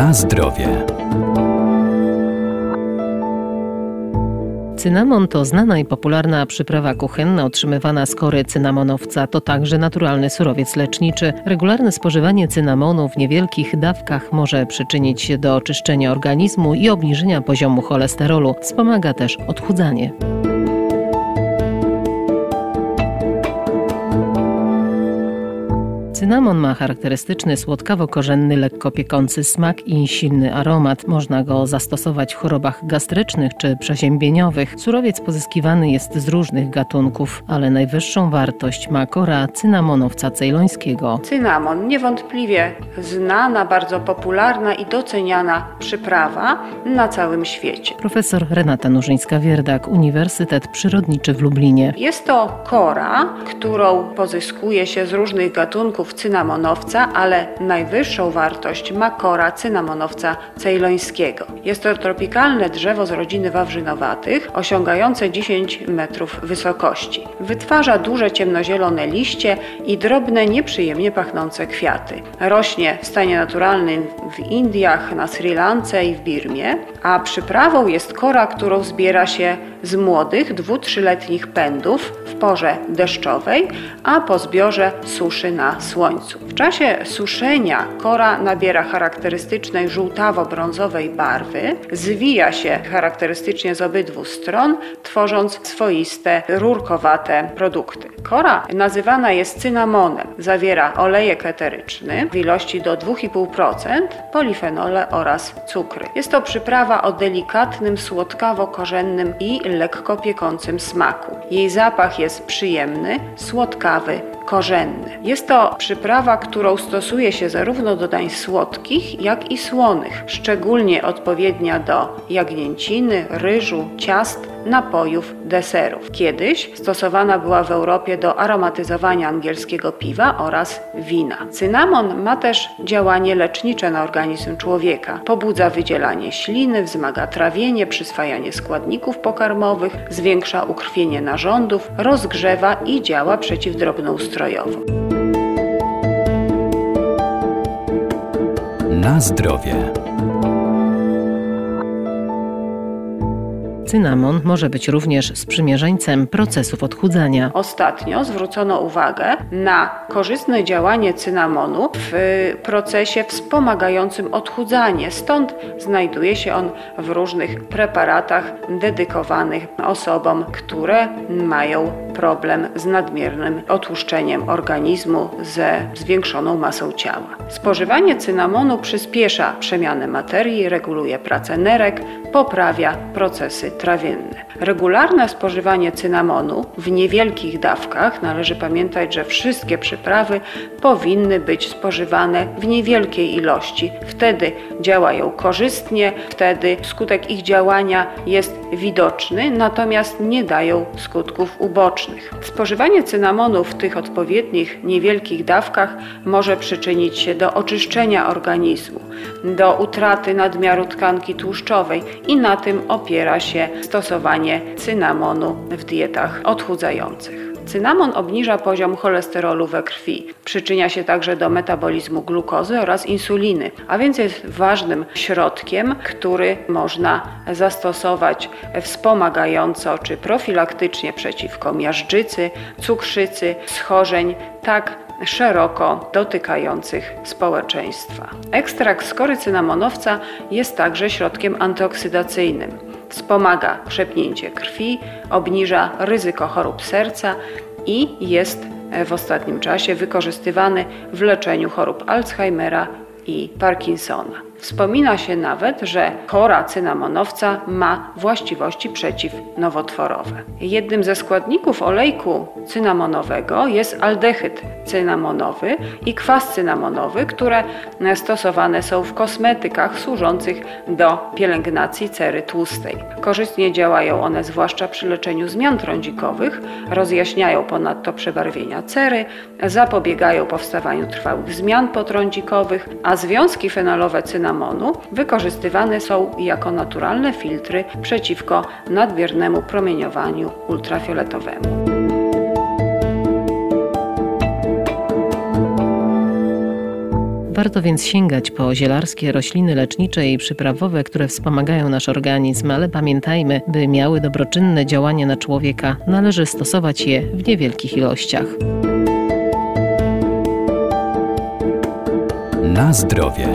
Na zdrowie. Cynamon to znana i popularna przyprawa kuchenna otrzymywana z kory cynamonowca. To także naturalny surowiec leczniczy. Regularne spożywanie cynamonu w niewielkich dawkach może przyczynić się do oczyszczenia organizmu i obniżenia poziomu cholesterolu. Wspomaga też odchudzanie. Cynamon ma charakterystyczny słodkawo-korzenny, lekko piekący smak i silny aromat. Można go zastosować w chorobach gastrycznych czy przeziębieniowych. Surowiec pozyskiwany jest z różnych gatunków, ale najwyższą wartość ma kora cynamonowca cejlońskiego. Cynamon niewątpliwie znana, bardzo popularna i doceniana przyprawa na całym świecie. Profesor Renata Nurzyńska-Wierdak, Uniwersytet Przyrodniczy w Lublinie. Jest to kora, którą pozyskuje się z różnych gatunków cynamonowca, ale najwyższą wartość ma kora cynamonowca cejlońskiego. Jest to tropikalne drzewo z rodziny wawrzynowatych, osiągające 10 metrów wysokości. Wytwarza duże ciemnozielone liście i drobne, nieprzyjemnie pachnące kwiaty. Rośnie w stanie naturalnym w Indiach, na Sri Lance i w Birmie, a przyprawą jest kora, którą zbiera się z młodych, dwu-trzyletnich pędów w porze deszczowej, a po zbiorze suszy na słońcu. W czasie suszenia kora nabiera charakterystycznej żółtawo-brązowej barwy, zwija się charakterystycznie z obydwu stron, tworząc swoiste, rurkowate produkty. Kora nazywana jest cynamonem. Zawiera olejek eteryczny w ilości do 2,5%, polifenole oraz cukry. Jest to przyprawa o delikatnym, słodkawo-korzennym i lekko piekącym smaku. Jej zapach jest przyjemny, słodkawy, korzenny. Jest to przyprawa, którą stosuje się zarówno do dań słodkich, jak i słonych, szczególnie odpowiednia do jagnięciny, ryżu, ciast, napojów, deserów. Kiedyś stosowana była w Europie do aromatyzowania angielskiego piwa oraz wina. Cynamon ma też działanie lecznicze na organizm człowieka. Pobudza wydzielanie śliny, wzmaga trawienie, przyswajanie składników pokarmowych, zwiększa ukrwienie narządów, rozgrzewa i działa przeciwdrobnoustrojowo. Na zdrowie. Cynamon może być również sprzymierzeńcem procesów odchudzania. Ostatnio zwrócono uwagę na korzystne działanie cynamonu w procesie wspomagającym odchudzanie. Stąd znajduje się on w różnych preparatach dedykowanych osobom, które mają problem z nadmiernym otłuszczeniem organizmu ze zwiększoną masą ciała. Spożywanie cynamonu przyspiesza przemianę materii, reguluje pracę nerek, poprawia procesy trawienne. Regularne spożywanie cynamonu w niewielkich dawkach, należy pamiętać, że wszystkie przyprawy powinny być spożywane w niewielkiej ilości. Wtedy działają korzystnie, wtedy skutek ich działania jest widoczny, natomiast nie dają skutków ubocznych. Spożywanie cynamonu w tych odpowiednich niewielkich dawkach może przyczynić się do oczyszczenia organizmu, do utraty nadmiaru tkanki tłuszczowej i na tym opiera się stosowanie cynamonu w dietach odchudzających. Cynamon obniża poziom cholesterolu we krwi, przyczynia się także do metabolizmu glukozy oraz insuliny, a więc jest ważnym środkiem, który można zastosować wspomagająco czy profilaktycznie przeciwko miażdżycy, cukrzycy, schorzeń, tak szeroko dotykających społeczeństwa. Ekstrakt skory cynamonowca jest także środkiem antyoksydacyjnym. Wspomaga krzepnięcie krwi, obniża ryzyko chorób serca i jest w ostatnim czasie wykorzystywany w leczeniu chorób Alzheimera i Parkinsona. Wspomina się nawet, że kora cynamonowca ma właściwości przeciwnowotworowe. Jednym ze składników olejku cynamonowego jest aldehyd cynamonowy i kwas cynamonowy, które stosowane są w kosmetykach służących do pielęgnacji cery tłustej. Korzystnie działają one zwłaszcza przy leczeniu zmian trądzikowych, rozjaśniają ponadto przebarwienia cery, zapobiegają powstawaniu trwałych zmian potrądzikowych, a związki fenolowe cynamonowe cynamonu wykorzystywane są jako naturalne filtry przeciwko nadmiernemu promieniowaniu ultrafioletowemu. Warto więc sięgać po zielarskie rośliny lecznicze i przyprawowe, które wspomagają nasz organizm, ale pamiętajmy, by miały dobroczynne działanie na człowieka, należy stosować je w niewielkich ilościach. Na zdrowie.